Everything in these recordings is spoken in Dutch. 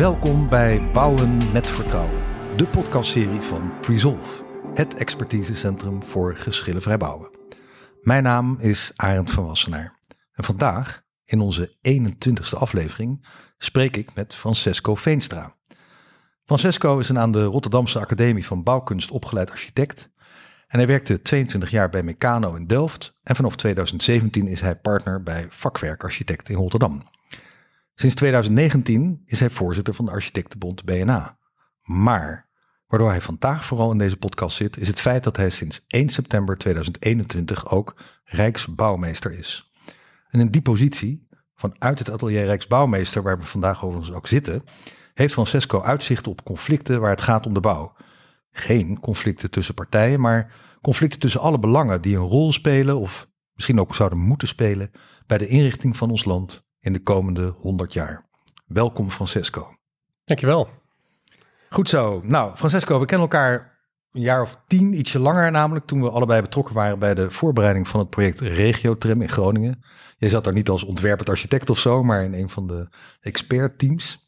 Welkom bij Bouwen met Vertrouwen, de podcastserie van Presolve, het expertisecentrum voor geschillenvrij bouwen. Mijn naam is Arend van Wassenaar en vandaag, in onze 21ste aflevering, spreek ik met Francesco Veenstra. Francesco is een aan de Rotterdamse Academie van Bouwkunst opgeleid architect en hij werkte 22 jaar bij Meccano in Delft en vanaf 2017 is hij partner bij Vakwerkarchitect in Rotterdam. Sinds 2019 is hij voorzitter van de Architectenbond BNA. Maar waardoor hij vandaag vooral in deze podcast zit, is het feit dat hij sinds 1 september 2021 ook Rijksbouwmeester is. En in die positie, vanuit het atelier Rijksbouwmeester, waar we vandaag overigens ook zitten, heeft Francesco uitzicht op conflicten waar het gaat om de bouw. Geen conflicten tussen partijen, maar conflicten tussen alle belangen die een rol spelen of misschien ook zouden moeten spelen bij de inrichting van ons land in de komende 100 jaar. Welkom Francesco. Dankjewel. Goed zo. Nou, Francesco, we kennen elkaar een jaar of tien, ietsje langer namelijk, toen we allebei betrokken waren bij de voorbereiding van het project Regiotram in Groningen. Je zat daar niet als ontwerpend architect of zo, maar in een van de expertteams.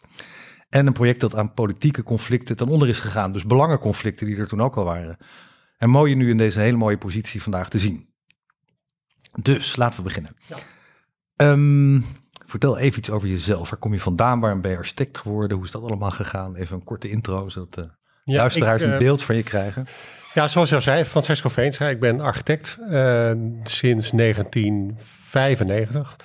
En een project dat aan politieke conflicten ten onder is gegaan. Dus belangenconflicten die er toen ook al waren. En mooi je nu in deze hele mooie positie vandaag te zien. Dus laten we beginnen. Ja. Ehm, vertel even iets over jezelf. Waar kom je vandaan? Waarom ben je architect geworden? Hoe is dat allemaal gegaan? Even een korte intro, zodat de ja, luisteraars een eh, beeld van je krijgen. Ja, zoals je al zei, Francesco Veenstra. Ik ben architect uh, sinds 1995.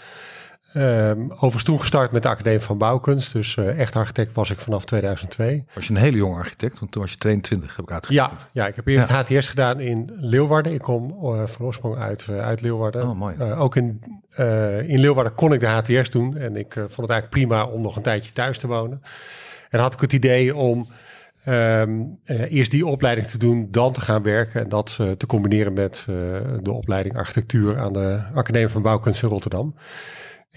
Um, overigens toen gestart met de Academie van Bouwkunst. Dus uh, echt architect was ik vanaf 2002. Was je een hele jonge architect? Want toen was je 22, heb ik uitgerekend. Ja, ja ik heb eerst ja. HTS gedaan in Leeuwarden. Ik kom uh, van oorsprong uit, uh, uit Leeuwarden. Oh, mooi. ook in, in Leeuwarden kon ik de HTS doen. En ik vond het eigenlijk prima om nog een tijdje thuis te wonen. En had ik het idee om um, eerst die opleiding te doen, dan te gaan werken. En dat te combineren met de opleiding architectuur aan de Academie van Bouwkunst in Rotterdam.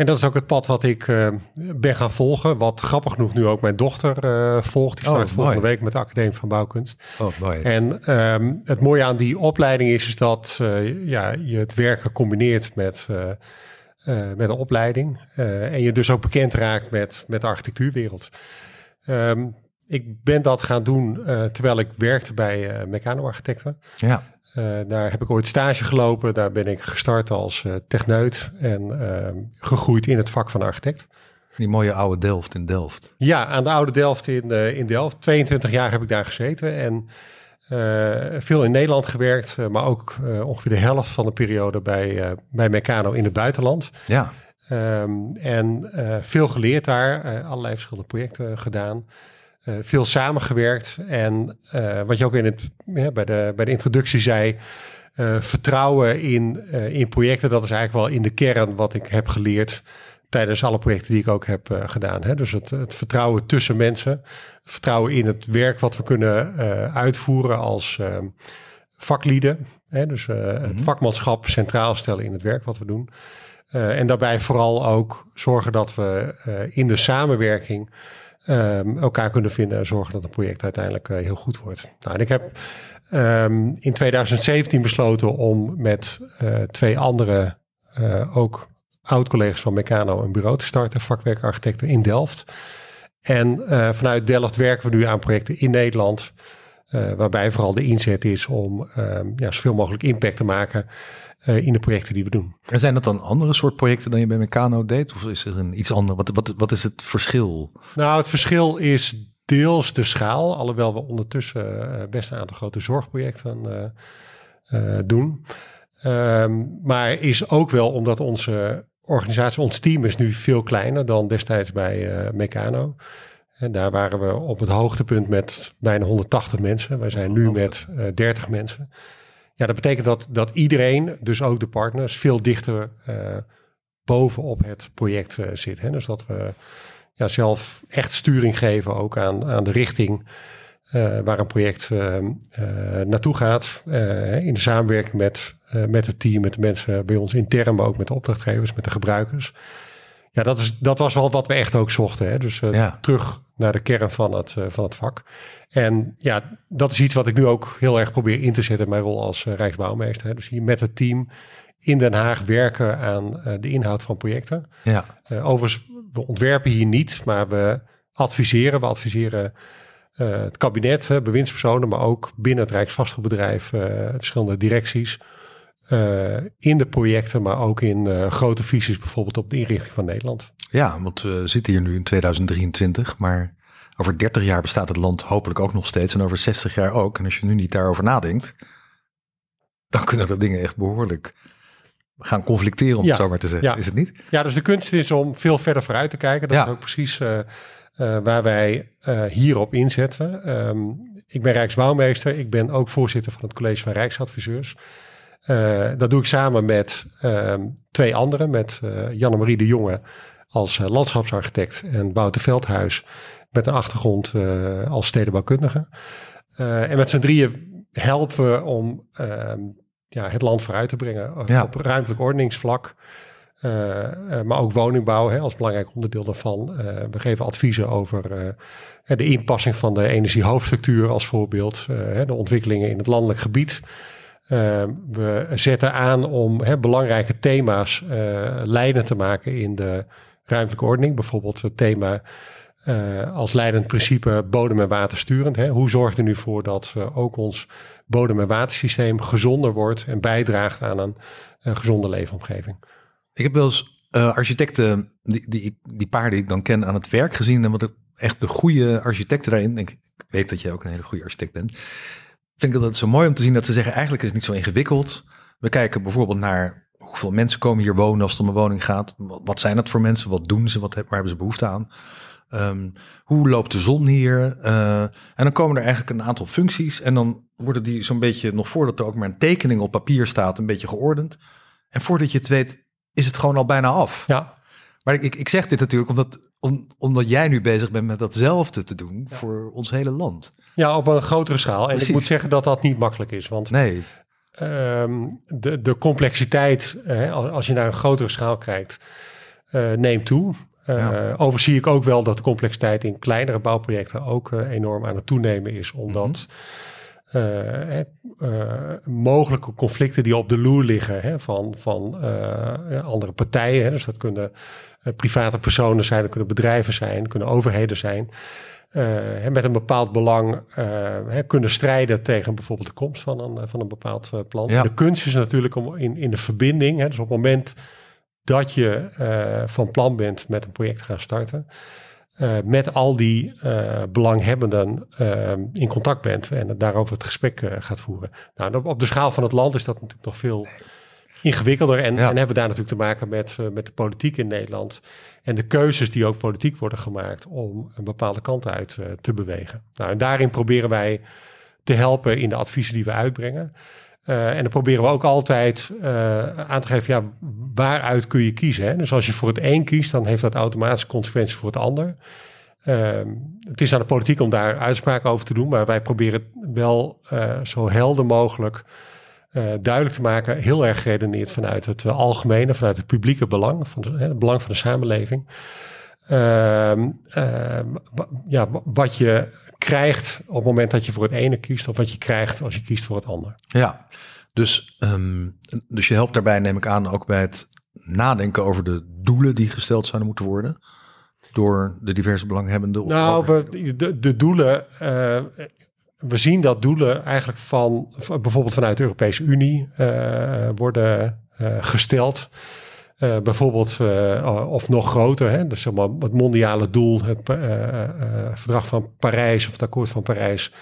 En dat is ook het pad wat ik uh, ben gaan volgen. Wat grappig genoeg nu ook mijn dochter uh, volgt. Die start oh, volgende week met de Academie van Bouwkunst. Oh, mooi. En um, het mooie aan die opleiding is, is dat uh, ja, je het werken combineert met, met een opleiding. en je dus ook bekend raakt met, met de architectuurwereld. Um, ik ben dat gaan doen terwijl ik werkte bij Meccano Architecten. Ja. Uh, daar heb ik ooit stage gelopen. Daar ben ik gestart als uh, techneut en uh, gegroeid in het vak van architect. Die mooie oude Delft in Delft. Ja, aan de oude Delft in, in Delft. 22 jaar heb ik daar gezeten en veel in Nederland gewerkt, maar ook ongeveer de helft van de periode bij, bij Meccano in het buitenland. Ja. Um, en veel geleerd daar, allerlei verschillende projecten gedaan. Uh, veel samengewerkt. En uh, wat je ook in het, ja, bij, de, bij de introductie zei, uh, vertrouwen in, in projecten, dat is eigenlijk wel in de kern wat ik heb geleerd tijdens alle projecten die ik ook heb gedaan. Hè. Dus het, het, vertrouwen tussen mensen, vertrouwen in het werk wat we kunnen uitvoeren als vaklieden. Hè. Dus mm -hmm. het mhm. vakmanschap centraal stellen in het werk wat we doen. en daarbij vooral ook zorgen dat we in de samenwerking um, elkaar kunnen vinden en zorgen dat een project uiteindelijk uh, heel goed wordt. Nou, en ik heb um, in 2017 besloten om met uh, twee andere, uh, ook oud-collega's van Meccano, een bureau te starten, vakwerkarchitecten in Delft. En vanuit Delft werken we nu aan projecten in Nederland. Waarbij vooral de inzet is om uh, ja, zoveel mogelijk impact te maken uh, in de projecten die we doen. En zijn dat dan andere soort projecten dan je bij Meccano deed? Of is er een iets ander? Wat, wat, wat is het verschil? Nou, het verschil is deels de schaal. Alhoewel we ondertussen best een aantal grote zorgprojecten doen. Um, maar is ook wel omdat onze organisatie, ons team is nu veel kleiner dan destijds bij Meccano. En daar waren we op het hoogtepunt met bijna 180 mensen. Wij zijn nu met uh, eh, 30 mensen. Ja, dat betekent dat, dat iedereen, dus ook de partners, veel dichter uh, bovenop het project uh, zit. Hè? Dus dat we ja, zelf echt sturing geven ook aan, aan de richting waar een project naartoe gaat. in de samenwerking met, met het team, met de mensen bij ons intern, maar ook met de opdrachtgevers, met de gebruikers. Ja, dat, is, dat was wel wat we echt ook zochten. Hè? Dus uh, terug naar de kern van het, uh, van het vak. En ja, dat is iets wat ik nu ook heel erg probeer in te zetten in mijn rol als uh, Rijksbouwmeester. Hè? Dus hier met het team in Den Haag werken aan de inhoud van projecten. Ja. overigens, we ontwerpen hier niet, maar we adviseren. We adviseren het kabinet, bewindspersonen, maar ook binnen het Rijksvastgoedbedrijf verschillende directies. In de projecten, maar ook in grote visies, bijvoorbeeld op de inrichting van Nederland. Ja, want we zitten hier nu in 2023, maar over 30 jaar bestaat het land hopelijk ook nog steeds en over 60 jaar ook. En als je nu niet daarover nadenkt, dan kunnen er dingen echt behoorlijk gaan conflicteren, om het zo maar te zeggen. Is het niet? Ja, dus de kunst is om veel verder vooruit te kijken. Dat is ook precies uh, uh, waar wij uh, hierop inzetten. Um, ik ben Rijksbouwmeester. Ik ben ook voorzitter van het College van Rijksadviseurs. Dat doe ik samen met ehm, twee anderen. Met Janne-Marie de Jonge als landschapsarchitect en Bouten Veldhuis met een achtergrond als stedenbouwkundige. en met z'n drieën helpen we om ehm, ja, het land vooruit te brengen eh, op ruimtelijk ordeningsvlak. Uh, maar ook woningbouw hè, als belangrijk onderdeel daarvan. we geven adviezen over de inpassing van de energiehoofdstructuur als voorbeeld. de ontwikkelingen in het landelijk gebied. We zetten aan om belangrijke thema's leidend te maken in de ruimtelijke ordening. Bijvoorbeeld het thema uh, als leidend principe bodem- en watersturend. Hè? Hoe zorgt er nu voor dat uh, ook ons bodem- en watersysteem gezonder wordt en bijdraagt aan een uh, gezonde leefomgeving? Ik heb wel eens architecten, die, die, die paar die ik dan ken, aan het werk gezien. En wat echt de goede architecten daarin, ik weet dat jij ook een hele goede architect bent. Vind ik dat zo mooi om te zien dat ze zeggen, eigenlijk is het niet zo ingewikkeld. We kijken bijvoorbeeld naar hoeveel mensen komen hier wonen als het om een woning gaat. Wat zijn dat voor mensen? Wat doen ze? Wat, waar hebben ze behoefte aan? Um, hoe loopt de zon hier? Uh, en dan komen er eigenlijk een aantal functies. En dan worden die zo'n beetje, nog voordat er ook maar een tekening op papier staat, een beetje geordend. En voordat je het weet, is het gewoon al bijna af. Ja. Maar ik, ik zeg dit natuurlijk omdat, om, omdat jij nu bezig bent met datzelfde te doen voor ons hele land. Ja, op een grotere schaal. En ik moet zeggen dat dat niet makkelijk is. Want nee. Um, de, de complexiteit, hè, als je naar een grotere schaal kijkt, uh, neemt toe. Uh, Overigens zie ik ook wel dat de complexiteit in kleinere bouwprojecten ook uh, enorm aan het toenemen is, omdat mm -hmm. mogelijke conflicten die op de loer liggen hè, van, van andere partijen, hè, dus dat kunnen private personen zijn, dat kunnen bedrijven zijn, kunnen overheden zijn, met een bepaald belang kunnen strijden tegen bijvoorbeeld de komst van een, van een bepaald plan. Ja. De kunst is natuurlijk om in, in de verbinding, hè, dus op het moment dat je uh, van plan bent met een project te gaan starten. Met al die belanghebbenden in contact bent en daarover het gesprek gaat voeren. Nou, op de schaal van het land is dat natuurlijk nog veel ingewikkelder. En, en hebben daar natuurlijk te maken met, met de politiek in Nederland. En de keuzes die ook politiek worden gemaakt om een bepaalde kant uit te bewegen. Nou, en daarin proberen wij te helpen in de adviezen die we uitbrengen. Uh, en dan proberen we ook altijd aan te geven, ja, waaruit kun je kiezen? Hè? Dus als je voor het een kiest, dan heeft dat automatische consequenties voor het ander. Uh, het is aan de politiek om daar uitspraken over te doen, maar wij proberen wel zo helder mogelijk duidelijk te maken, heel erg geredeneerd vanuit het algemene, vanuit het publieke belang, van de, het belang van de samenleving. Ehm, ehm, ja, wat je krijgt op het moment dat je voor het ene kiest, of wat je krijgt als je kiest voor het ander. Ja, dus, um, dus je helpt daarbij, neem ik aan, ook bij het nadenken over de doelen die gesteld zouden moeten worden door de diverse belanghebbenden? Of nou, we, de, de doelen. Uh, we zien dat doelen eigenlijk van, bijvoorbeeld vanuit de Europese Unie uh, worden uh, gesteld. Uh, bijvoorbeeld, of nog groter, hè, dus zeg maar het mondiale doel, het verdrag van Parijs of het akkoord van Parijs,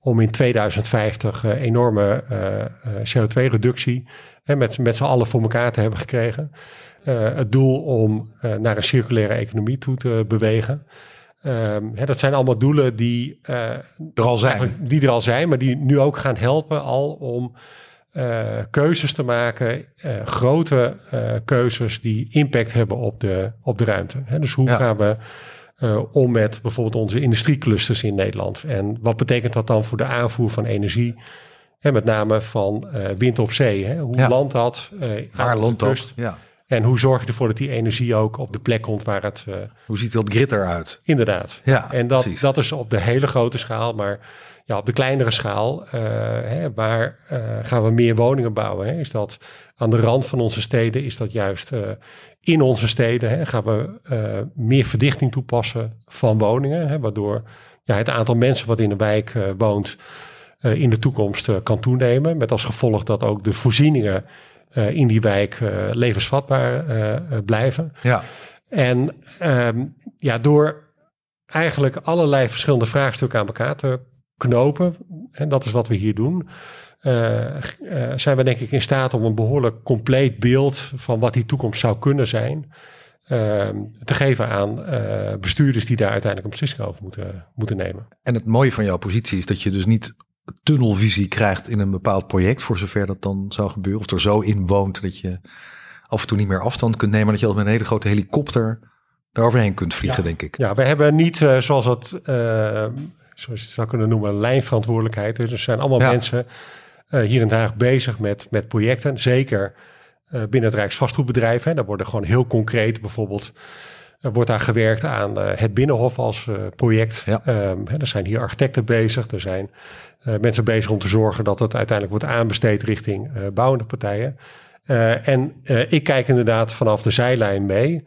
om in 2050 enorme CO2-reductie met, met z'n allen voor elkaar te hebben gekregen. het doel om naar een circulaire economie toe te bewegen. Ehm, hè, dat zijn allemaal doelen die, er al zijn. die er al zijn, maar die nu ook gaan helpen al om uh, keuzes te maken, uh, grote keuzes die impact hebben op de, op de ruimte. Hè, dus hoe gaan we om met bijvoorbeeld onze industrieclusters in Nederland? En wat betekent dat dan voor de aanvoer van energie? En met name van wind op zee. Hè? Hoe ja. landt dat? Waar landt dat? Ja. En hoe zorg je ervoor dat die energie ook op de plek komt waar het... Uh, hoe ziet dat grid eruit? Inderdaad. Ja, en dat, dat is op de hele grote schaal. Maar ja, op de kleinere schaal, uh, hè, waar uh, gaan we meer woningen bouwen? Hè? Is dat aan de rand van onze steden? Is dat juist in onze steden? Hè? Gaan we meer verdichting toepassen van woningen? Hè? Waardoor ja, het aantal mensen wat in de wijk woont in de toekomst kan toenemen. Met als gevolg dat ook de voorzieningen in die wijk uh, levensvatbaar uh, blijven. Ja. En um, ja, door eigenlijk allerlei verschillende vraagstukken aan elkaar te knopen, en dat is wat we hier doen, zijn we denk ik in staat om een behoorlijk compleet beeld van wat die toekomst zou kunnen zijn. Ehm, te geven aan bestuurders die daar uiteindelijk een beslissing over moeten, moeten nemen. En het mooie van jouw positie is dat je dus niet tunnelvisie krijgt in een bepaald project, voor zover dat dan zou gebeuren, of er zo in woont dat je af en toe niet meer afstand kunt nemen, dat je al met een hele grote helikopter daaroverheen kunt vliegen, denk ik. Ja, we hebben niet, uh, zoals het, uh, zoals je het zou kunnen noemen, lijnverantwoordelijkheid. Dus er zijn allemaal mensen uh, hier in Den Haag bezig met, met projecten, zeker binnen het Rijksvastgoedbedrijf. Hè. Daar worden gewoon heel concreet bijvoorbeeld er wordt daar gewerkt aan het Binnenhof als project. Ja. Um, hè, er zijn hier architecten bezig, er zijn mensen bezig om te zorgen dat het uiteindelijk wordt aanbesteed richting uh, bouwende partijen. Uh, en ik kijk inderdaad vanaf de zijlijn mee.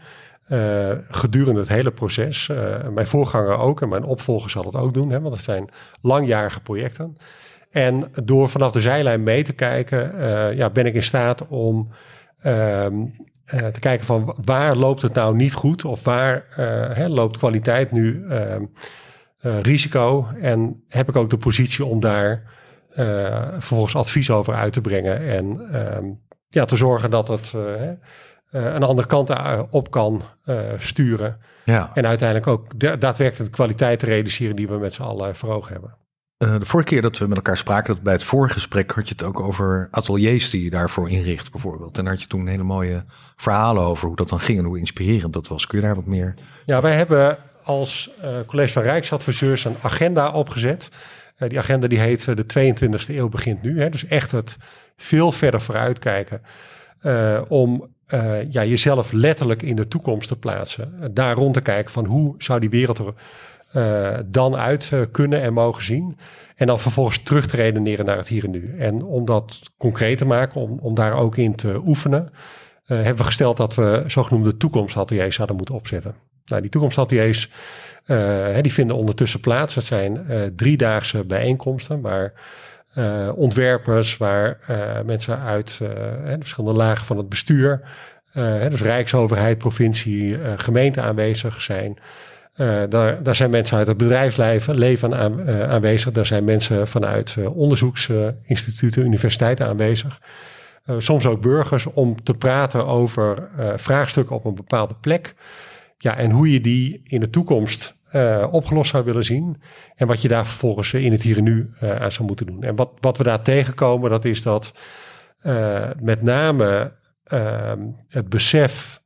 gedurende het hele proces. mijn voorganger ook en mijn opvolger zal het ook doen, hè, want het zijn langjarige projecten. En door vanaf de zijlijn mee te kijken, ja, ben ik in staat om ehm, te kijken van waar loopt het nou niet goed of waar hè, loopt kwaliteit nu ehm, uh, risico. En heb ik ook de positie om daar uh, vervolgens advies over uit te brengen. En uh, ja, te zorgen dat het uh, een andere kant op kan sturen. Ja. En uiteindelijk ook daadwerkelijk de kwaliteit te realiseren die we met z'n allen voor ogen hebben. de vorige keer dat we met elkaar spraken, dat bij het vorige gesprek had je het ook over ateliers die je daarvoor inricht, bijvoorbeeld. En daar had je toen hele mooie verhalen over hoe dat dan ging en hoe inspirerend dat was. Kun je daar wat meer? Ja, wij hebben als uh, College van Rijksadviseurs een agenda opgezet. Uh, die agenda die heet uh, de 22e eeuw begint nu. Hè, dus echt het veel verder vooruitkijken. om ja, jezelf letterlijk in de toekomst te plaatsen. daar rond te kijken van hoe zou die wereld er dan uit kunnen en mogen zien. En dan vervolgens terug te redeneren naar het hier en nu. En om dat concreet te maken, om, om daar ook in te oefenen, hebben we gesteld dat we zogenoemde toekomstateliers zouden moeten opzetten. Nou, die toekomstateliers uh, die vinden ondertussen plaats. Dat zijn uh, driedaagse bijeenkomsten waar uh, ontwerpers, waar mensen uit de verschillende lagen van het bestuur, dus Rijksoverheid, provincie, gemeente aanwezig zijn. daar, daar zijn mensen uit het bedrijfsleven leven aan, aanwezig. Daar zijn mensen vanuit onderzoeksinstituten, universiteiten aanwezig. soms ook burgers om te praten over vraagstukken op een bepaalde plek. Ja, en hoe je die in de toekomst uh, opgelost zou willen zien. En wat je daar vervolgens in het hier en nu uh, aan zou moeten doen. En wat, wat we daar tegenkomen, dat is dat met name ehm, het besef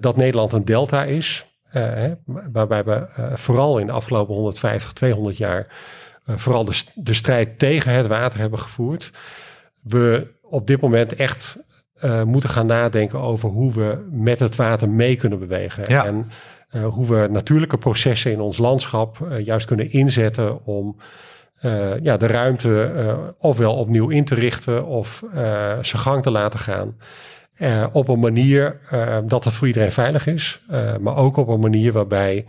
dat Nederland een delta is. Hè, waarbij we vooral in de afgelopen 150, 200 jaar vooral de, de strijd tegen het water hebben gevoerd. We op dit moment echt uh, moeten gaan nadenken over hoe we met het water mee kunnen bewegen. Ja. En uh, hoe we natuurlijke processen in ons landschap uh, juist kunnen inzetten om ja, de ruimte ofwel opnieuw in te richten of zijn gang te laten gaan. op een manier dat het voor iedereen veilig is, maar ook op een manier waarbij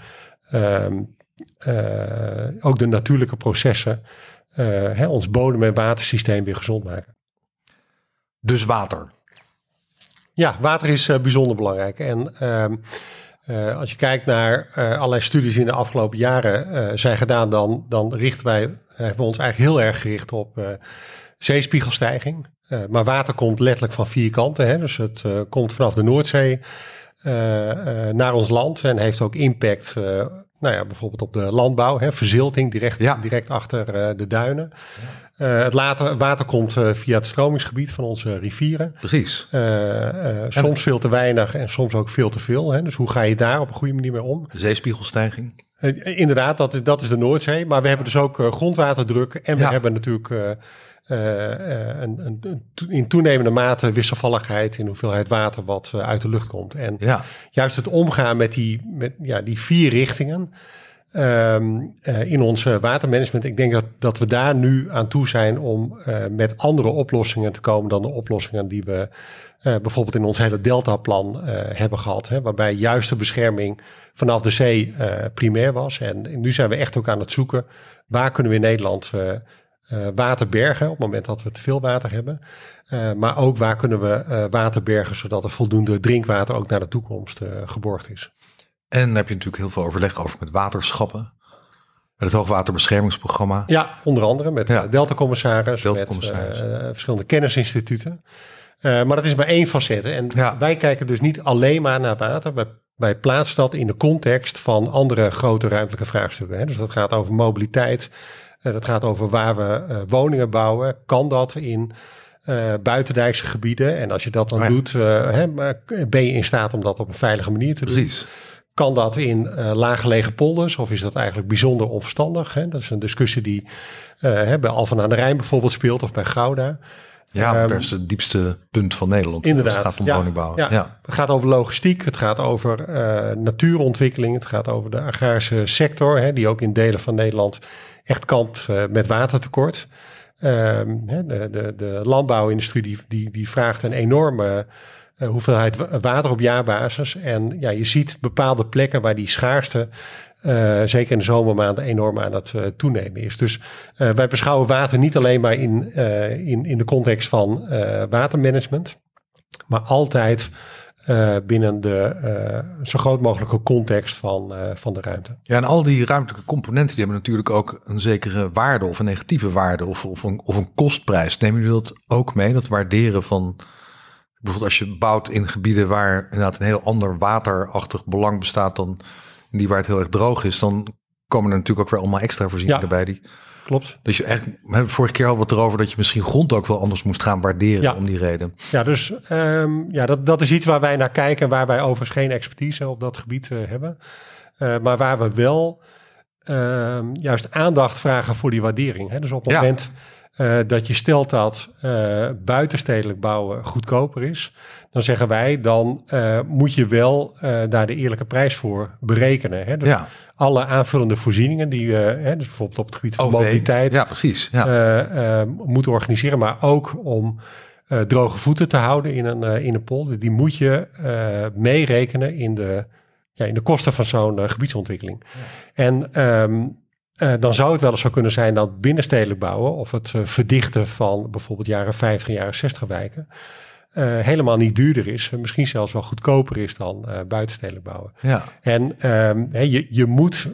ehm, ook de natuurlijke processen hè, ons bodem- en watersysteem weer gezond maken. Dus water. Ja, water is uh, bijzonder belangrijk. En uh, als je kijkt naar uh, allerlei studies die in de afgelopen jaren zijn gedaan, dan, dan richten wij, hebben we ons eigenlijk heel erg gericht op zeespiegelstijging. maar water komt letterlijk van vier kanten. Hè? Dus het komt vanaf de Noordzee naar ons land en heeft ook impact nou ja, bijvoorbeeld op de landbouw, hè, verzilting direct, ja. direct achter de duinen. Ja. Uh, het later, water komt uh, via het stromingsgebied van onze rivieren. Precies. Soms veel te weinig en soms ook veel te veel. Hè? Dus hoe ga je daar op een goede manier mee om? Zeespiegelstijging. inderdaad, dat is, dat is de Noordzee. Maar we hebben dus ook grondwaterdruk. En we ja. hebben natuurlijk een, een, in toenemende mate wisselvalligheid in hoeveelheid water wat uit de lucht komt. En Ja, juist het omgaan met die, met, ja, die vier richtingen ehm, eh, in ons eh, watermanagement. Ik denk dat, dat we daar nu aan toe zijn om eh, met andere oplossingen te komen dan de oplossingen die we eh, bijvoorbeeld in ons hele deltaplan eh hebben gehad. Hè, waarbij juist de bescherming vanaf de zee eh, primair was. En nu zijn we echt ook aan het zoeken waar kunnen we in Nederland eh, eh, water bergen op het moment dat we te veel water hebben. Eh, maar ook waar kunnen we eh, water bergen zodat er voldoende drinkwater ook naar de toekomst eh, geborgd is. en dan heb je natuurlijk heel veel overleg over met waterschappen. Met het Hoogwaterbeschermingsprogramma. Ja, onder andere met Ja. de Delta-commissaris, Delta-commissaris. met eh, verschillende kennisinstituten. Eh, maar dat is maar één facet. En Ja. wij kijken dus niet alleen maar naar water. Wij, wij plaatsen dat in de context van andere grote ruimtelijke vraagstukken. Hè. Dus dat gaat over mobiliteit. Eh, dat gaat over waar we eh, woningen bouwen. Kan dat in eh, buitendijkse gebieden? En als je dat dan Oh ja. doet, hè, ben je in staat om dat op een veilige manier te doen? Precies. Kan dat in eh laaggelegen polders of is dat eigenlijk bijzonder onverstandig? Hè? Dat is een discussie die hè, bij Alphen aan de Rijn bijvoorbeeld speelt of bij Gouda. Ja, Ehm, is het diepste punt van Nederland. Inderdaad. Het gaat om ja, woningbouw. Ja. Ja. Het gaat over logistiek, het gaat over eh, natuurontwikkeling, het gaat over de agrarische sector, hè, die ook in delen van Nederland echt kampt eh, met watertekort. Ehm, hè, de, de, de landbouwindustrie die, die, die vraagt een enorme eh, hoeveelheid wa- water op jaarbasis. En ja, je ziet bepaalde plekken waar die schaarste, eh, zeker in de zomermaanden, enorm aan het eh, toenemen is. Dus eh, wij beschouwen water niet alleen maar in, in, in de context van watermanagement, maar altijd binnen de zo groot mogelijke context van, van de ruimte. Ja, en al die ruimtelijke componenten die hebben natuurlijk ook een zekere waarde of een negatieve waarde of, of, een, of een kostprijs. Nemen jullie dat ook mee? Dat waarderen van bijvoorbeeld als je bouwt in gebieden waar inderdaad een heel ander waterachtig belang bestaat dan die waar het heel erg droog is, dan komen er natuurlijk ook weer allemaal extra voorzieningen Ja. bij die. Klopt. Dus je echt, we hebben vorige keer al wat erover dat je misschien grond ook wel anders moest gaan waarderen Ja. om die reden. Ja, dus ehm, ja, dat, dat is iets waar wij naar kijken, waar wij overigens geen expertise op dat gebied eh, hebben. Eh, maar waar we wel ehm, juist aandacht vragen voor die waardering. Hè? Dus op het Ja. moment eh, dat je stelt dat eh, buitenstedelijk bouwen goedkoper is, dan zeggen wij, dan eh, moet je wel daar de eerlijke prijs voor berekenen. Hè? Dus Ja, alle aanvullende voorzieningen die, eh, hè, dus bijvoorbeeld op het gebied van OV. mobiliteit, Ja, precies. Ja. moeten organiseren, maar ook om droge voeten te houden in een, in een polder. Die moet je meerekenen in de, ja, in de kosten van zo'n gebiedsontwikkeling. En ehm, eh, dan zou het wel eens zo kunnen zijn dat binnenstedelijk bouwen of het eh, verdichten van bijvoorbeeld jaren 50 en jaren 60 wijken eh, helemaal niet duurder is. en misschien zelfs wel goedkoper is dan buitenstedelijk bouwen. ja. En ehm, je, je moet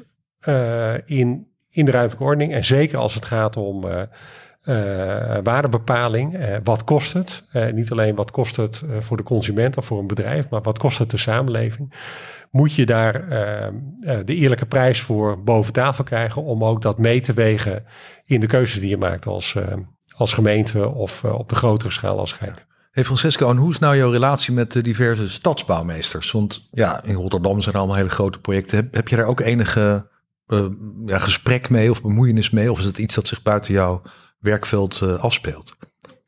in, in de ruimtelijke ordening, en zeker als het gaat om eh, waardebepaling, eh, wat kost het? Eh, niet alleen wat kost het voor de consument of voor een bedrijf, maar wat kost het de samenleving? Moet je daar de eerlijke prijs voor boven tafel krijgen om ook dat mee te wegen in de keuzes die je maakt als, als gemeente of op de grotere schaal als Rijk? Hey Francesco, en hoe is nou jouw relatie met de diverse stadsbouwmeesters? Want ja, in Rotterdam zijn allemaal hele grote projecten. Heb, je daar ook enige ja, gesprek mee of bemoeienis mee? Of is het iets dat zich buiten jouw werkveld eh, afspeelt?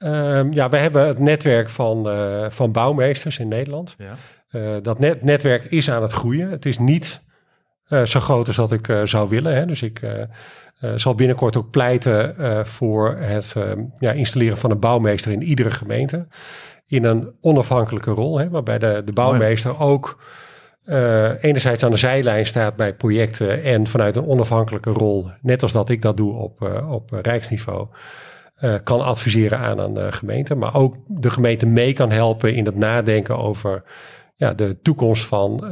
Ehm, ja, we hebben het netwerk van, eh, van bouwmeesters in Nederland. Ja. Eh, dat net, netwerk is aan het groeien. Het is niet zo groot als dat ik zou willen. Hè. Dus ik zal binnenkort ook pleiten voor het eh, ja, installeren van een bouwmeester in iedere gemeente. In een onafhankelijke rol, hè, waarbij de, de bouwmeester ook eh, enerzijds aan de zijlijn staat bij projecten en vanuit een onafhankelijke rol, net als dat ik dat doe op, eh, op rijksniveau, eh, kan adviseren aan een gemeente. Maar ook de gemeente mee kan helpen in het nadenken over ja, de toekomst van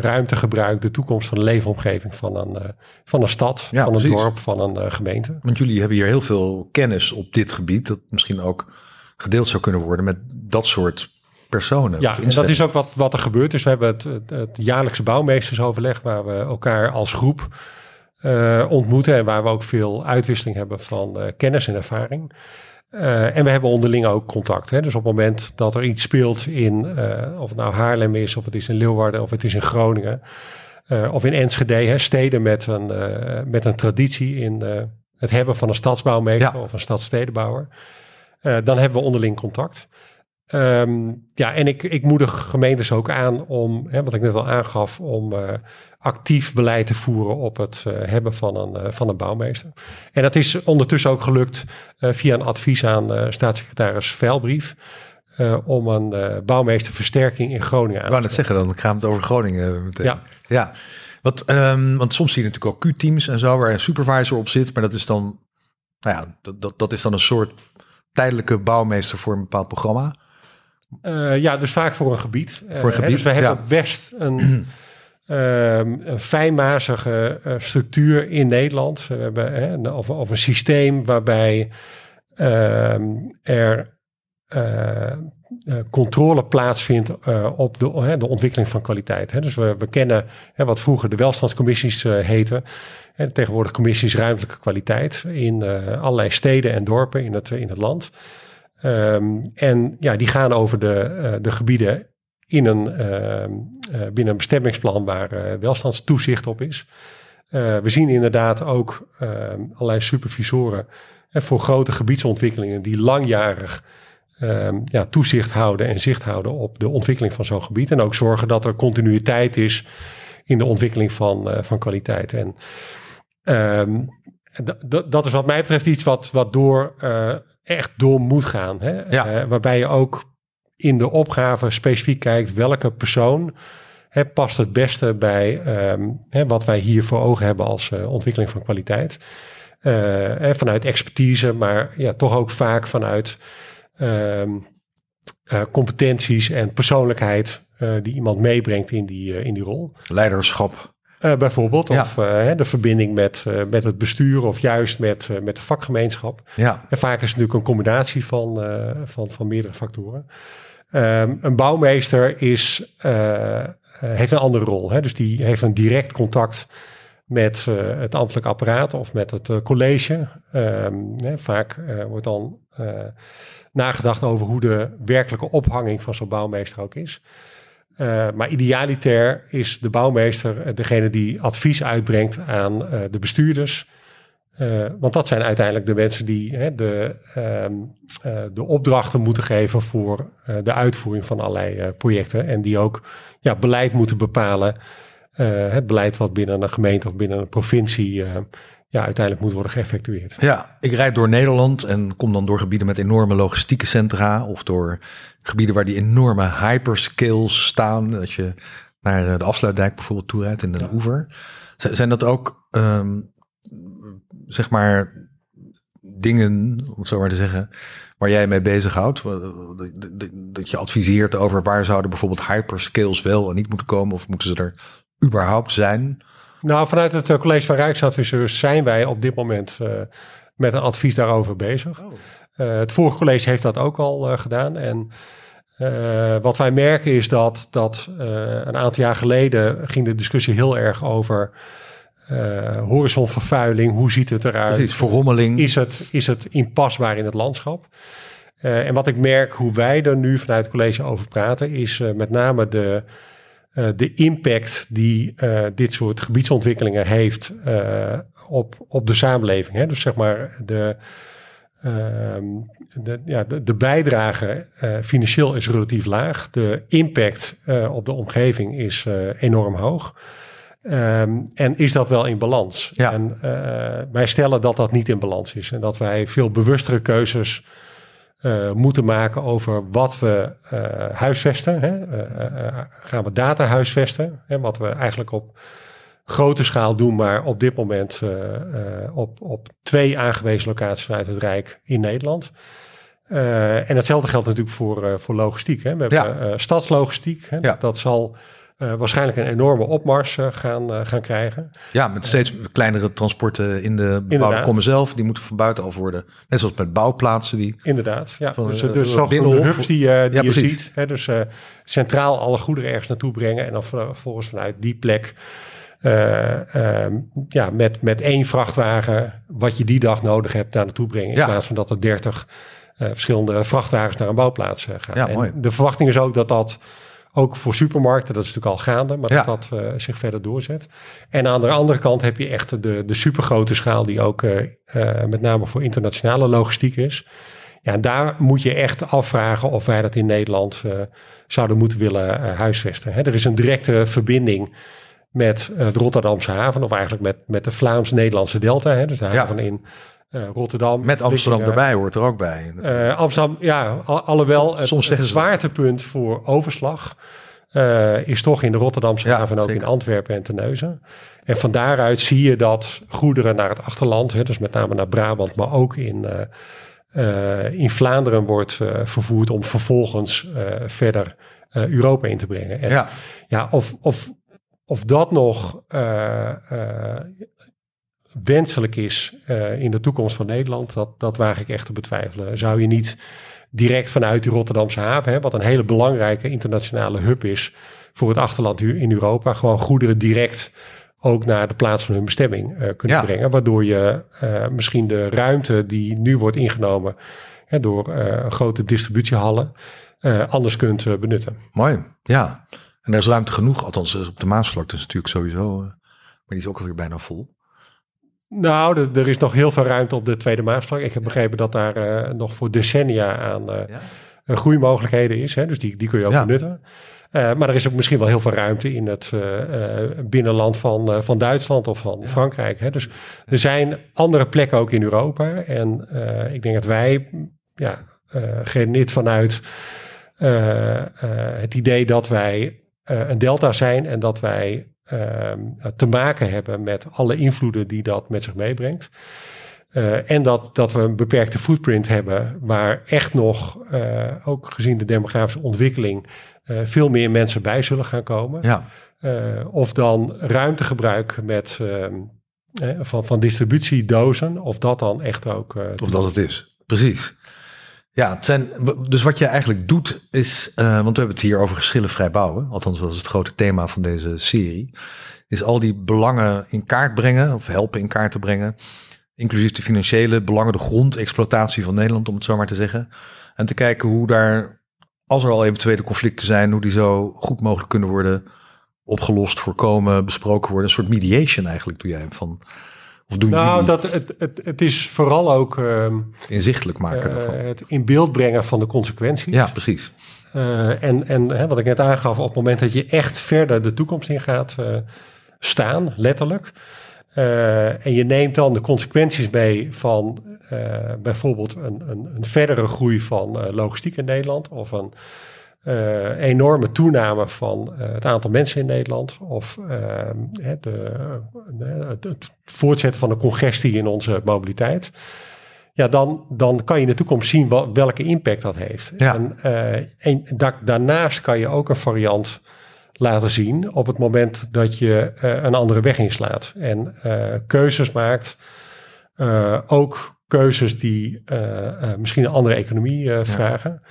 ruimtegebruik, de toekomst van de leefomgeving van een, van een stad, Ja, van een precies. dorp, van een gemeente. Want jullie hebben hier heel veel kennis op dit gebied, dat misschien ook gedeeld zou kunnen worden met dat soort personen. Ja, en dat is ook wat, wat er gebeurt. Dus we hebben het, het, het jaarlijkse bouwmeestersoverleg waar we elkaar als groep eh, ontmoeten en waar we ook veel uitwisseling hebben van eh, kennis en ervaring. Eh, en we hebben onderling ook contact. Hè? Dus op het moment dat er iets speelt in, of het nou Haarlem is, of het is in Leeuwarden, of het is in Groningen, of in Enschede, hè? steden met een, met een traditie in, het hebben van een stadsbouwmeester Ja. of een stadsstedenbouwer. Eh, dan hebben we onderling contact. Ehm, ja, en ik, ik moedig gemeentes ook aan om, hè, wat ik net al aangaf, om eh, actief beleid te voeren op het eh, hebben van een, eh, van een bouwmeester. En dat is ondertussen ook gelukt via een advies aan staatssecretaris Veilbrief. om een bouwmeesterversterking in Groningen aan Ik te net zeggen, dan gaan we het over Groningen meteen. Ja. ja. Wat, ehm, want soms zie je natuurlijk ook Q-teams en zo, waar een supervisor op zit. Maar dat is dan, nou ja, dat, dat, dat is dan een soort tijdelijke bouwmeester voor een bepaald programma. Eh, ja, dus vaak voor een gebied. Eh, Voor een hè, gebied, dus we hebben best een, ehm, een fijnmazige eh, structuur in Nederland. We hebben hè, een, of, of een systeem waarbij ehm, er eh, eh, controle plaatsvindt eh, op de, de ontwikkeling van kwaliteit. Hè. Dus we, kennen hè, wat vroeger de welstandscommissies eh, heten. En tegenwoordig commissies ruimtelijke kwaliteit in eh, allerlei steden en dorpen in het, in het land. Ehm, en ja, die gaan over de, eh, de gebieden in een, ehm, eh, binnen een bestemmingsplan waar eh, welstandstoezicht op is. We zien inderdaad ook ehm, allerlei supervisoren voor grote gebiedsontwikkelingen die langjarig ja, toezicht houden en zicht houden op de ontwikkeling van zo'n gebied. En ook zorgen dat er continuïteit is in de ontwikkeling van, van kwaliteit. En dat is wat mij betreft iets wat, wat door, echt door moet gaan. Hè? Ja. Eh, waarbij je ook in de opgave specifiek kijkt welke persoon hè, past het beste bij ehm, hè, wat wij hier voor ogen hebben als eh, ontwikkeling van kwaliteit. Hè, vanuit expertise, maar ja, toch ook vaak vanuit ehm, eh, competenties en persoonlijkheid die iemand meebrengt in die, in die rol. Leiderschap. Eh, bijvoorbeeld, Ja. of eh, de verbinding met, eh, met het bestuur of juist met, met de vakgemeenschap. Ja, En vaak is het natuurlijk een combinatie van, van, van meerdere factoren. Ehm, een bouwmeester is, heeft een andere rol. Hè? Dus die heeft een direct contact met het ambtelijk apparaat of met het college. Ehm, hè, vaak wordt dan nagedacht over hoe de werkelijke ophanging van zo'n bouwmeester ook is. Eh, maar idealiter is de bouwmeester eh, degene die advies uitbrengt aan eh, de bestuurders. Want dat zijn uiteindelijk de mensen die hè, de, ehm, eh, de opdrachten moeten geven voor de uitvoering van allerlei projecten. En die ook ja, beleid moeten bepalen. Het beleid wat binnen een gemeente of binnen een provincie ja, uiteindelijk moet worden geëffectueerd. Ja, ik rijd door Nederland en kom dan door gebieden met enorme logistieke centra of door gebieden waar die enorme hyperscales staan. Als je naar eh, de afsluitdijk bijvoorbeeld toe rijdt in Ja. Oever. Z- Zijn dat ook, ehm, zeg maar, dingen, om het zo maar te zeggen, waar jij mee bezighoudt? Dat, dat- dat je adviseert over waar zouden bijvoorbeeld hyperscales wel en niet moeten komen of moeten ze er überhaupt zijn? Nou, vanuit het eh, College van Rijksadviseurs zijn wij op dit moment eh, met een advies daarover bezig. Eh, het vorige college heeft dat ook al gedaan. En wat wij merken is dat, dat een aantal jaar geleden ging de discussie heel erg over horizonvervuiling. Hoe ziet het eruit? Precies, verrommeling. Is het, is het inpasbaar in het landschap? En wat ik merk, hoe wij er nu vanuit het college over praten, is met name de, eh, de impact die eh, dit soort gebiedsontwikkelingen heeft eh, op, op de samenleving. Hè? Dus zeg maar de, ehm, de, ja, de, de bijdrage financieel is relatief laag. De impact op de omgeving is enorm hoog. Ehm, en is dat wel in balans? Ja. En wij stellen dat dat niet in balans is. En dat wij veel bewustere keuzes eh, moeten maken over wat we eh, huisvesten. Hè? Eh, gaan we data huisvesten? Hè? Wat we eigenlijk op grote schaal doen, maar op dit moment op, op twee aangewezen locaties vanuit het Rijk in Nederland. En hetzelfde geldt natuurlijk voor, voor logistiek. Hè? We hebben Ja. stadslogistiek. Hè? Ja. Dat zal eh, waarschijnlijk een enorme opmars eh, gaan, eh, gaan krijgen. Ja, met steeds kleinere transporten in de bebouwde Inderdaad. kommen zelf. Die moeten van buitenaf worden. Net zoals met bouwplaatsen. Die, Inderdaad, ja. Van, dus dus binnenhof. hubs die, die Ja, je precies. ziet. Hè, dus centraal alle goederen ergens naartoe brengen. En dan vervolgens vanuit die plek eh, ehm, ja, met, met één vrachtwagen wat je die dag nodig hebt daar naartoe brengen. In Ja. plaats van dat er dertig verschillende vrachtwagens naar een bouwplaats gaan. Ja, en mooi. de verwachting is ook dat dat ook voor supermarkten, dat is natuurlijk al gaande, maar Ja. dat dat eh, zich verder doorzet. En aan de andere kant heb je echt de, de supergrote schaal die ook eh, eh, met name voor internationale logistiek is. Ja, daar moet je echt afvragen of wij dat in Nederland zouden moeten willen huisvesten. Hè, er is een directe verbinding met de Rotterdamse haven, of eigenlijk met, met de Vlaams-Nederlandse delta. Hè, dus de Ja. haven in eh, Rotterdam. Met Amsterdam erbij hoort er ook bij. Eh, Amsterdam, ja, al- alhoewel het, Soms het zwaartepunt voor overslag eh, is toch in de Rotterdamse Ja, haven en ook zeker. in Antwerpen en Terneuzen. En van daaruit zie je dat goederen naar het achterland, hè, dus met name naar Brabant, maar ook in, in Vlaanderen wordt vervoerd om vervolgens verder Europa in te brengen. En ja, ja, of, of, of dat nog wenselijk is eh, in de toekomst van Nederland, dat, dat waag ik echt te betwijfelen. Zou je niet direct vanuit die Rotterdamse haven, hè, wat een hele belangrijke internationale hub is voor het achterland in Europa, gewoon goederen direct ook naar de plaats van hun bestemming eh, kunnen Ja. brengen. Waardoor je eh, misschien de ruimte die nu wordt ingenomen hè, door grote distributiehallen, eh, anders kunt benutten. mooi. Ja, en er is ruimte genoeg. Althans, op de Maasvlakte is natuurlijk sowieso. maar die is ook alweer bijna vol. Nou, er- is nog heel veel ruimte op de Tweede Maasvlak. Ik heb begrepen dat daar eh, nog voor decennia aan Ja. eh, groeimogelijkheden is. Hè? Dus die, die kun je ook Ja. benutten. Eh, maar er is ook misschien wel heel veel ruimte in het binnenland van, van Duitsland of van Frankrijk. Hè? Dus er zijn andere plekken ook in Europa. En ik denk dat wij, ja, geredeneerd vanuit het idee dat wij een delta zijn en dat wij te maken hebben met alle invloeden die dat met zich meebrengt. Eh, en dat, dat we een beperkte footprint hebben, waar echt nog, eh, ook gezien de demografische ontwikkeling, eh, veel meer mensen bij zullen gaan komen. Ja, of dan ruimtegebruik met, ehm, eh, van, van distributiedozen, of dat dan echt ook. of dat het is. Precies. Ja, het zijn, dus wat je eigenlijk doet is, eh, want we hebben het hier over geschillenvrij bouwen. Althans, dat is het grote thema van deze serie. Is al die belangen in kaart brengen, of helpen in kaart te brengen. Inclusief de financiële belangen, de grondexploitatie van Nederland, om het zo maar te zeggen. En te kijken hoe daar, als er al eventuele conflicten zijn, hoe die zo goed mogelijk kunnen worden opgelost, voorkomen, besproken worden. Een soort mediation eigenlijk doe jij van. Of doen nou, jullie dat, het, het, het is vooral ook ehm, inzichtelijk maken eh, ervan. het in beeld brengen van de consequenties. Ja, precies. Eh, en en hè, wat ik net aangaf, op het moment dat je echt verder de toekomst in gaat eh, staan, letterlijk. en je neemt dan de consequenties mee van bijvoorbeeld een, een, een verdere groei van logistiek in Nederland. Of een eh, enorme toename van eh, het aantal mensen in Nederland. Of eh, het, het voortzetten van de congestie in onze mobiliteit. Ja, dan, dan kan je in de toekomst zien wel- welke impact dat heeft. Ja. En, en da- daarnaast kan je ook een variant laten zien op het moment dat je een andere weg inslaat. En keuzes maakt. ook keuzes die misschien een andere economie vragen.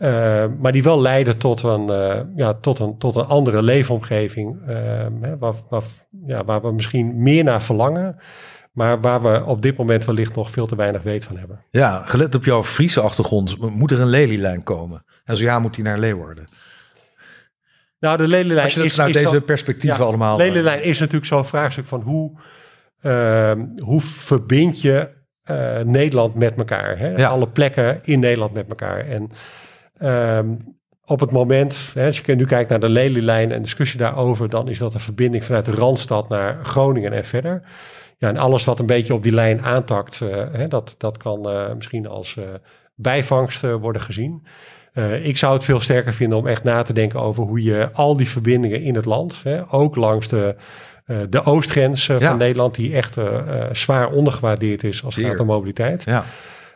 Eh, maar die wel leiden tot een, eh, ja, tot een, tot een andere leefomgeving. eh, hè, waar, waar, ja, waar we misschien meer naar verlangen. Maar waar we op dit moment wellicht nog veel te weinig weet van hebben. Ja, gelet op jouw Friese achtergrond, moet er een lelielijn komen? En zo ja, moet die naar Leeuwarden. Nou, de lelylijn Als je dat is, vanuit is deze perspectieven Ja, allemaal... eh, Lelylijn is natuurlijk zo'n vraagstuk van hoe, ehm, hoe verbind je Nederland met elkaar. Hè? Ja. Alle plekken in Nederland met elkaar. En ehm, op het moment, hè, als je nu kijkt naar de Lelylijn en discussie daarover, dan is dat een verbinding vanuit de Randstad naar Groningen en verder. Ja, en alles wat een beetje op die lijn aantakt, eh, hè, dat, dat kan eh, misschien als eh, bijvangst worden gezien. Ik zou het veel sterker vinden om echt na te denken over hoe je al die verbindingen in het land, hè, ook langs de, de oostgrens Ja. van Nederland, die echt zwaar ondergewaardeerd is als het gaat om mobiliteit. Ja,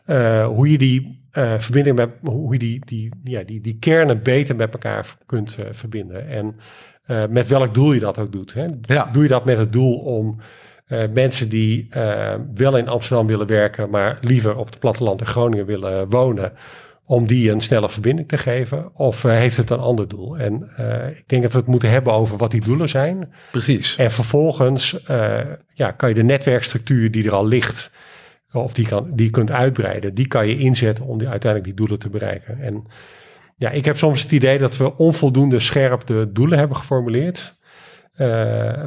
Eh, hoe je die eh, verbinding met hoe je die, die, ja, die, die kernen beter met elkaar kunt eh, verbinden. En met welk doel je dat ook doet. Hè? Ja. Doe je dat met het doel om mensen die wel in Amsterdam willen werken, maar liever op het platteland in Groningen willen wonen, om die een snelle verbinding te geven? Of heeft het een ander doel? En ik denk dat we het moeten hebben over wat die doelen zijn. precies. En vervolgens ja, kan je de netwerkstructuur die er al ligt, of die, kan, die je kunt uitbreiden, die kan je inzetten om uiteindelijk die doelen te bereiken. En ja, ik heb soms het idee dat we onvoldoende scherp de doelen hebben geformuleerd. Uh,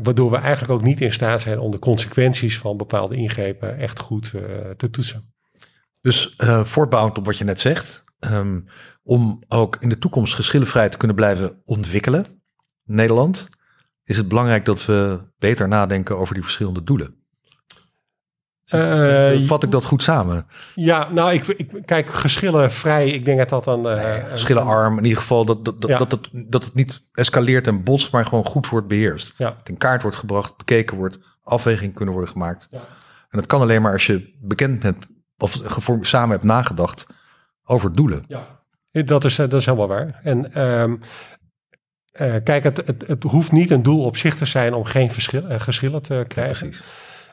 waardoor we eigenlijk ook niet in staat zijn om de consequenties van bepaalde ingrepen echt goed uh, te toetsen. Dus uh, voortbouwend op wat je net zegt, um, om ook in de toekomst geschillenvrij te kunnen blijven ontwikkelen, Nederland, is het belangrijk dat we beter nadenken over die verschillende doelen. Uh, Vat ik dat goed samen? Ja, nou, ik, ik kijk, geschillen vrij. Ik denk dat dat een. Uh, geschillenarm, in ieder geval dat, dat, dat, dat, het, dat het niet escaleert en botst, maar gewoon goed wordt beheerst. Ja. in kaart wordt gebracht, bekeken wordt, afweging kunnen worden gemaakt. Ja. En dat kan alleen maar als je bekend bent of samen hebt nagedacht over doelen. Ja, dat is, dat is helemaal waar. En um, uh, kijk, het, het, het, hoeft niet een doel op zich te zijn om geen verschil, geschillen te krijgen. Ja, precies.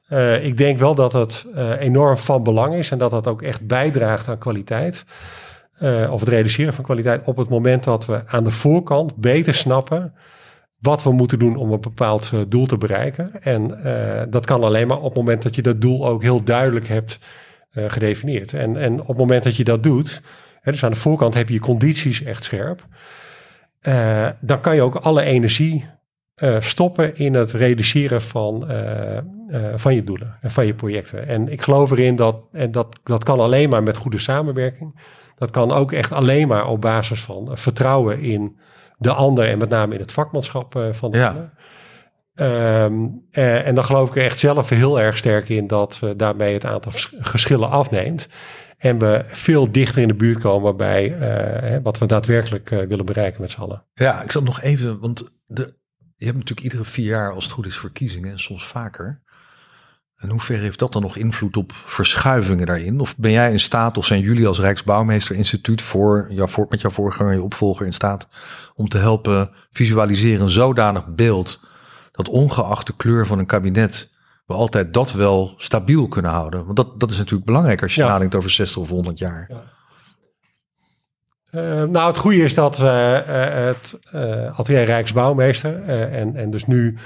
Uh, ik denk wel dat het uh, enorm van belang is en dat dat ook echt bijdraagt aan kwaliteit. Uh, of het realiseren van kwaliteit op het moment dat we aan de voorkant beter snappen wat we moeten doen om een bepaald doel te bereiken. En dat kan alleen maar op het moment dat je dat doel ook heel duidelijk hebt gedefinieerd. En, en op het moment dat je dat doet, hè, dus aan de voorkant heb je je condities echt scherp. dan kan je ook alle energie uh, stoppen in het realiseren van, uh, uh, van je doelen en van je projecten. En ik geloof erin dat, en dat, dat kan alleen maar met goede samenwerking. Dat kan ook echt alleen maar op basis van vertrouwen in de ander en met name in het vakmanschap van de ja. ander. Um, en dan geloof ik er echt zelf heel erg sterk in dat daarmee het aantal geschillen afneemt. En we veel dichter in de buurt komen bij wat we daadwerkelijk willen bereiken met z'n allen. Ja, ik zat nog even, want de, je hebt natuurlijk iedere vier jaar, als het goed is, verkiezingen en soms vaker. En hoe ver heeft dat dan nog invloed op verschuivingen daarin? Of ben jij in staat, of zijn jullie als Rijksbouwmeesterinstituut voor, jou, voor, met jouw voorganger, je opvolger in staat om te helpen visualiseren een zodanig beeld dat ongeacht de kleur van een kabinet we altijd dat wel stabiel kunnen houden? Want dat, dat is natuurlijk belangrijk als je ja. nadenkt over 60 of 100 jaar. Ja. Uh, nou, het goede is dat uh, het uh, Rijksbouwmeester en, en dus nu,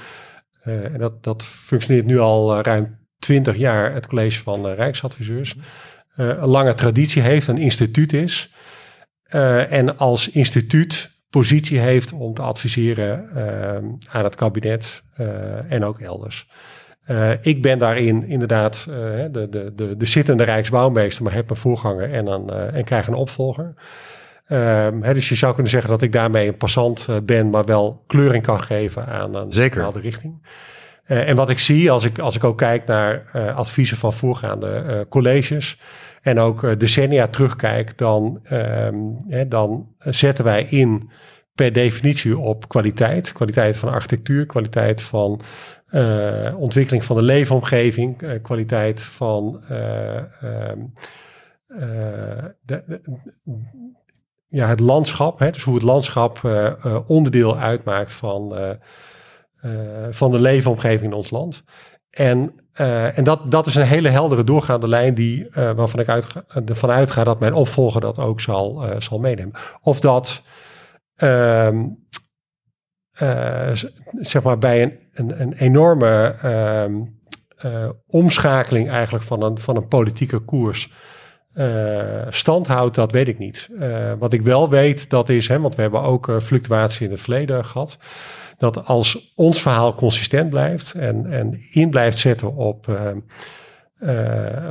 en dat, dat functioneert nu al ruim 20 jaar, het college van Rijksadviseurs, een lange traditie heeft, een instituut is. en als instituut positie heeft om te adviseren aan het kabinet en ook elders. ik ben daarin inderdaad de, de, de, de zittende Rijksbouwmeester, maar heb een voorganger en, een, en krijg een opvolger. Um, dus je zou kunnen zeggen dat ik daarmee een passant uh, ben, maar wel kleuring kan geven aan een Zeker. bepaalde richting. Uh, en wat ik zie als ik, als ik ook kijk naar uh, adviezen van voorgaande colleges en ook decennia terugkijk, dan, um, hè, dan zetten wij in per definitie op kwaliteit. Kwaliteit van architectuur, kwaliteit van ontwikkeling van de leefomgeving, kwaliteit van de, de, ja, het landschap, hè, dus hoe het landschap uh, uh, onderdeel uitmaakt van, uh, van de leefomgeving in ons land. En, en dat, dat is een hele heldere doorgaande lijn die, waarvan ik uitga, ervan uitga dat mijn opvolger dat ook zal, zal meenemen. Of dat ehm, zeg maar bij een, een, een enorme um, omschakeling eigenlijk van een, van een politieke koers uh, stand houdt, dat weet ik niet. Uh, wat ik wel weet, dat is, hè, want we hebben ook uh, fluctuatie in het verleden gehad, dat als ons verhaal consistent blijft en, en in blijft zetten op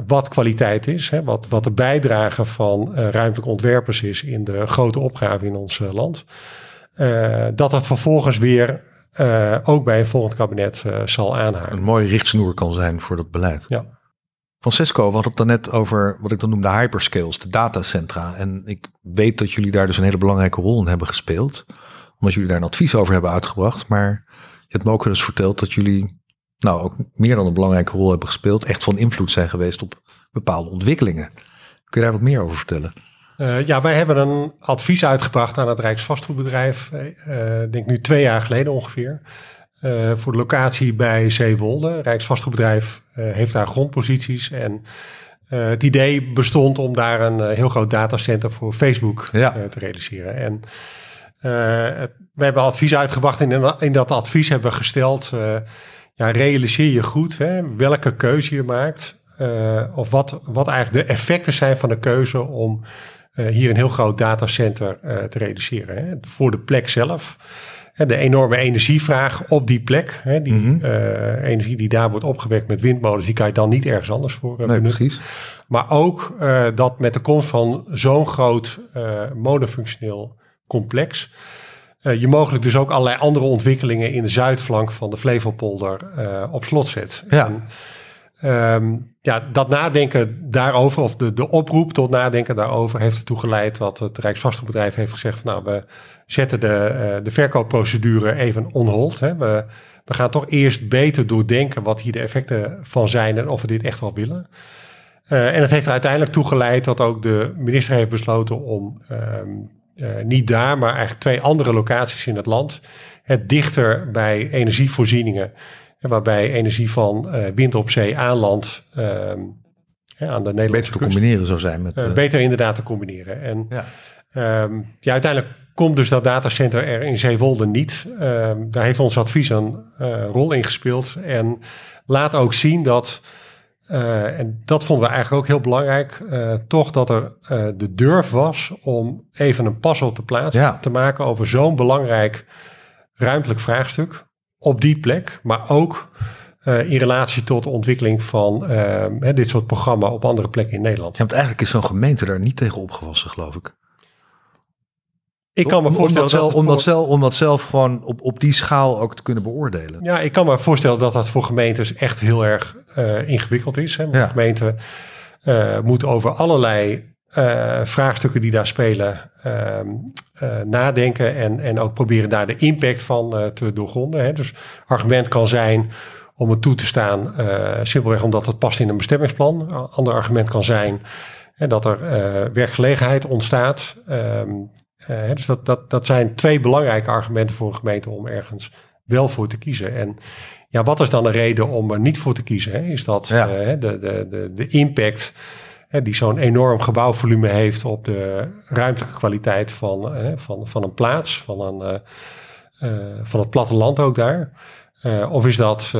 wat kwaliteit is, hè, wat, wat de bijdrage van ruimtelijke ontwerpers is in de grote opgave in ons land, dat dat vervolgens weer ook bij een volgend kabinet zal aanhaken. Een mooie richtsnoer kan zijn voor dat beleid. Ja. Francesco, we hadden het net over wat ik dan noem de hyperscales, de datacentra. En ik weet dat jullie daar dus een hele belangrijke rol in hebben gespeeld. Omdat jullie daar een advies over hebben uitgebracht. Maar je hebt me ook eens verteld dat jullie nou ook meer dan een belangrijke rol hebben gespeeld. Echt van invloed zijn geweest op bepaalde ontwikkelingen. Kun je daar wat meer over vertellen? Uh, ja, wij hebben een advies uitgebracht aan het Rijksvastgoedbedrijf. Uh, denk nu twee jaar geleden ongeveer. Uh, voor de locatie bij Zeewolde. Rijksvastgoedbedrijf uh, heeft daar grondposities. En uh, het idee bestond om daar een heel groot datacenter voor Facebook ja. te realiseren. En we hebben advies uitgebracht. En in, in dat advies hebben we gesteld: ja, realiseer je goed hè, welke keuze je maakt. of wat, wat eigenlijk de effecten zijn van de keuze om hier een heel groot datacenter te realiseren. Hè. Voor de plek zelf de enorme energievraag op die plek. Hè, die mm energie die daar wordt opgewekt met windmolens, die kan je dan niet ergens anders voor uh, nee, Precies. Maar ook uh, dat met de komst van zo'n groot monofunctioneel complex. je mogelijk dus ook allerlei andere ontwikkelingen in de zuidflank van de Flevopolder op slot zet. Ja. En, um, ja, dat nadenken daarover, of de, de oproep tot nadenken daarover, heeft ertoe geleid wat het Rijksvastgoedbedrijf heeft gezegd. Van, nou, we zetten de, uh, de verkoopprocedure even on hold. Hè. We, we gaan toch eerst beter doordenken wat hier de effecten van zijn en of we dit echt wel willen. Uh, en het heeft er uiteindelijk toe geleid dat ook de minister heeft besloten om um, uh, niet daar, maar eigenlijk twee andere locaties in het land, het dichter bij energievoorzieningen waarbij energie van uh, wind op zee aanland uh, aan de Nederlandse Beter te combineren zou zijn. Met, beter inderdaad te combineren. En ja. Um, ja, uiteindelijk komt dus dat datacenter er in Zeewolde niet. Um, daar heeft ons advies een rol in gespeeld. En laat ook zien dat, en dat vonden we eigenlijk ook heel belangrijk, toch dat er de durf was om even een pas op de plaats ja. te maken over zo'n belangrijk ruimtelijk vraagstuk op die plek, maar ook uh, in relatie tot de ontwikkeling van uh, dit soort programma op andere plekken in Nederland. Ja, want eigenlijk is zo'n gemeente daar niet tegen opgewassen, geloof ik. Ik kan me voorstellen om dat, zelf, om, dat zelf, om dat zelf gewoon op, op die schaal ook te kunnen beoordelen. Ja, ik kan me voorstellen dat dat voor gemeentes echt heel erg uh, ingewikkeld is. Hè? Ja. Gemeenten uh, moeten over allerlei uh, vraagstukken die daar spelen uh, nadenken en, en ook proberen daar de impact van te doorgronden. Hè. Dus argument kan zijn om het toe te staan, simpelweg omdat het past in een bestemmingsplan. Ander argument kan zijn hè, dat er werkgelegenheid ontstaat. Um, dus dat, dat, dat zijn twee belangrijke argumenten voor een gemeente om ergens wel voor te kiezen. En ja, wat is dan de reden om er niet voor te kiezen? Hè? Is dat ja. de, de, de, de impact die zo'n enorm gebouwvolume heeft op de ruimtelijke kwaliteit van, van, van een plaats, van, een, uh, van het platteland ook daar. Of is dat,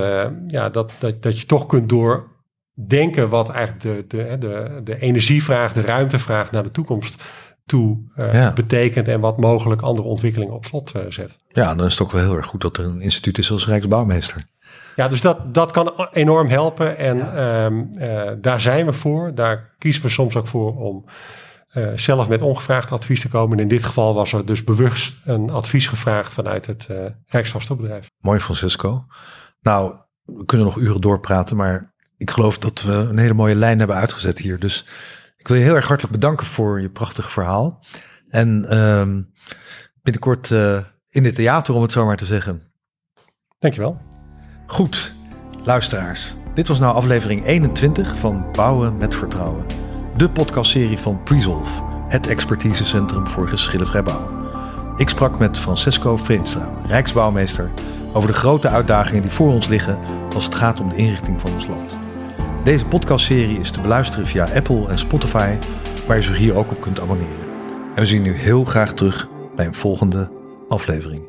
ja, dat, dat, dat je toch kunt doordenken wat eigenlijk de, de, de, de energievraag, de ruimtevraag naar de toekomst toe ja. betekent en wat mogelijk andere ontwikkelingen op slot zet. Ja, dan is het ook wel heel erg goed dat er een instituut is als Rijksbouwmeester. Ja, dus dat, dat kan enorm helpen. En ja. um, uh, daar zijn we voor. Daar kiezen we soms ook voor om uh, zelf met ongevraagd advies te komen. En in dit geval was er dus bewust een advies gevraagd vanuit het uh, Rijksvastgoedbedrijf. Mooi, Francisco. Nou, we kunnen nog uren doorpraten, maar ik geloof dat we een hele mooie lijn hebben uitgezet hier. Dus ik wil je heel erg hartelijk bedanken voor je prachtige verhaal. En um, binnenkort in het theater, om het zo maar te zeggen. Dankjewel. Goed, luisteraars. Dit was nou aflevering 21 van Bouwen met Vertrouwen. De podcastserie van Presolve, het expertisecentrum voor geschillenvrij bouwen. Ik sprak met Francesco Vreenstra, Rijksbouwmeester, over de grote uitdagingen die voor ons liggen als het gaat om de inrichting van ons land. Deze podcastserie is te beluisteren via Apple en Spotify, waar je zich hier ook op kunt abonneren. En we zien u heel graag terug bij een volgende aflevering.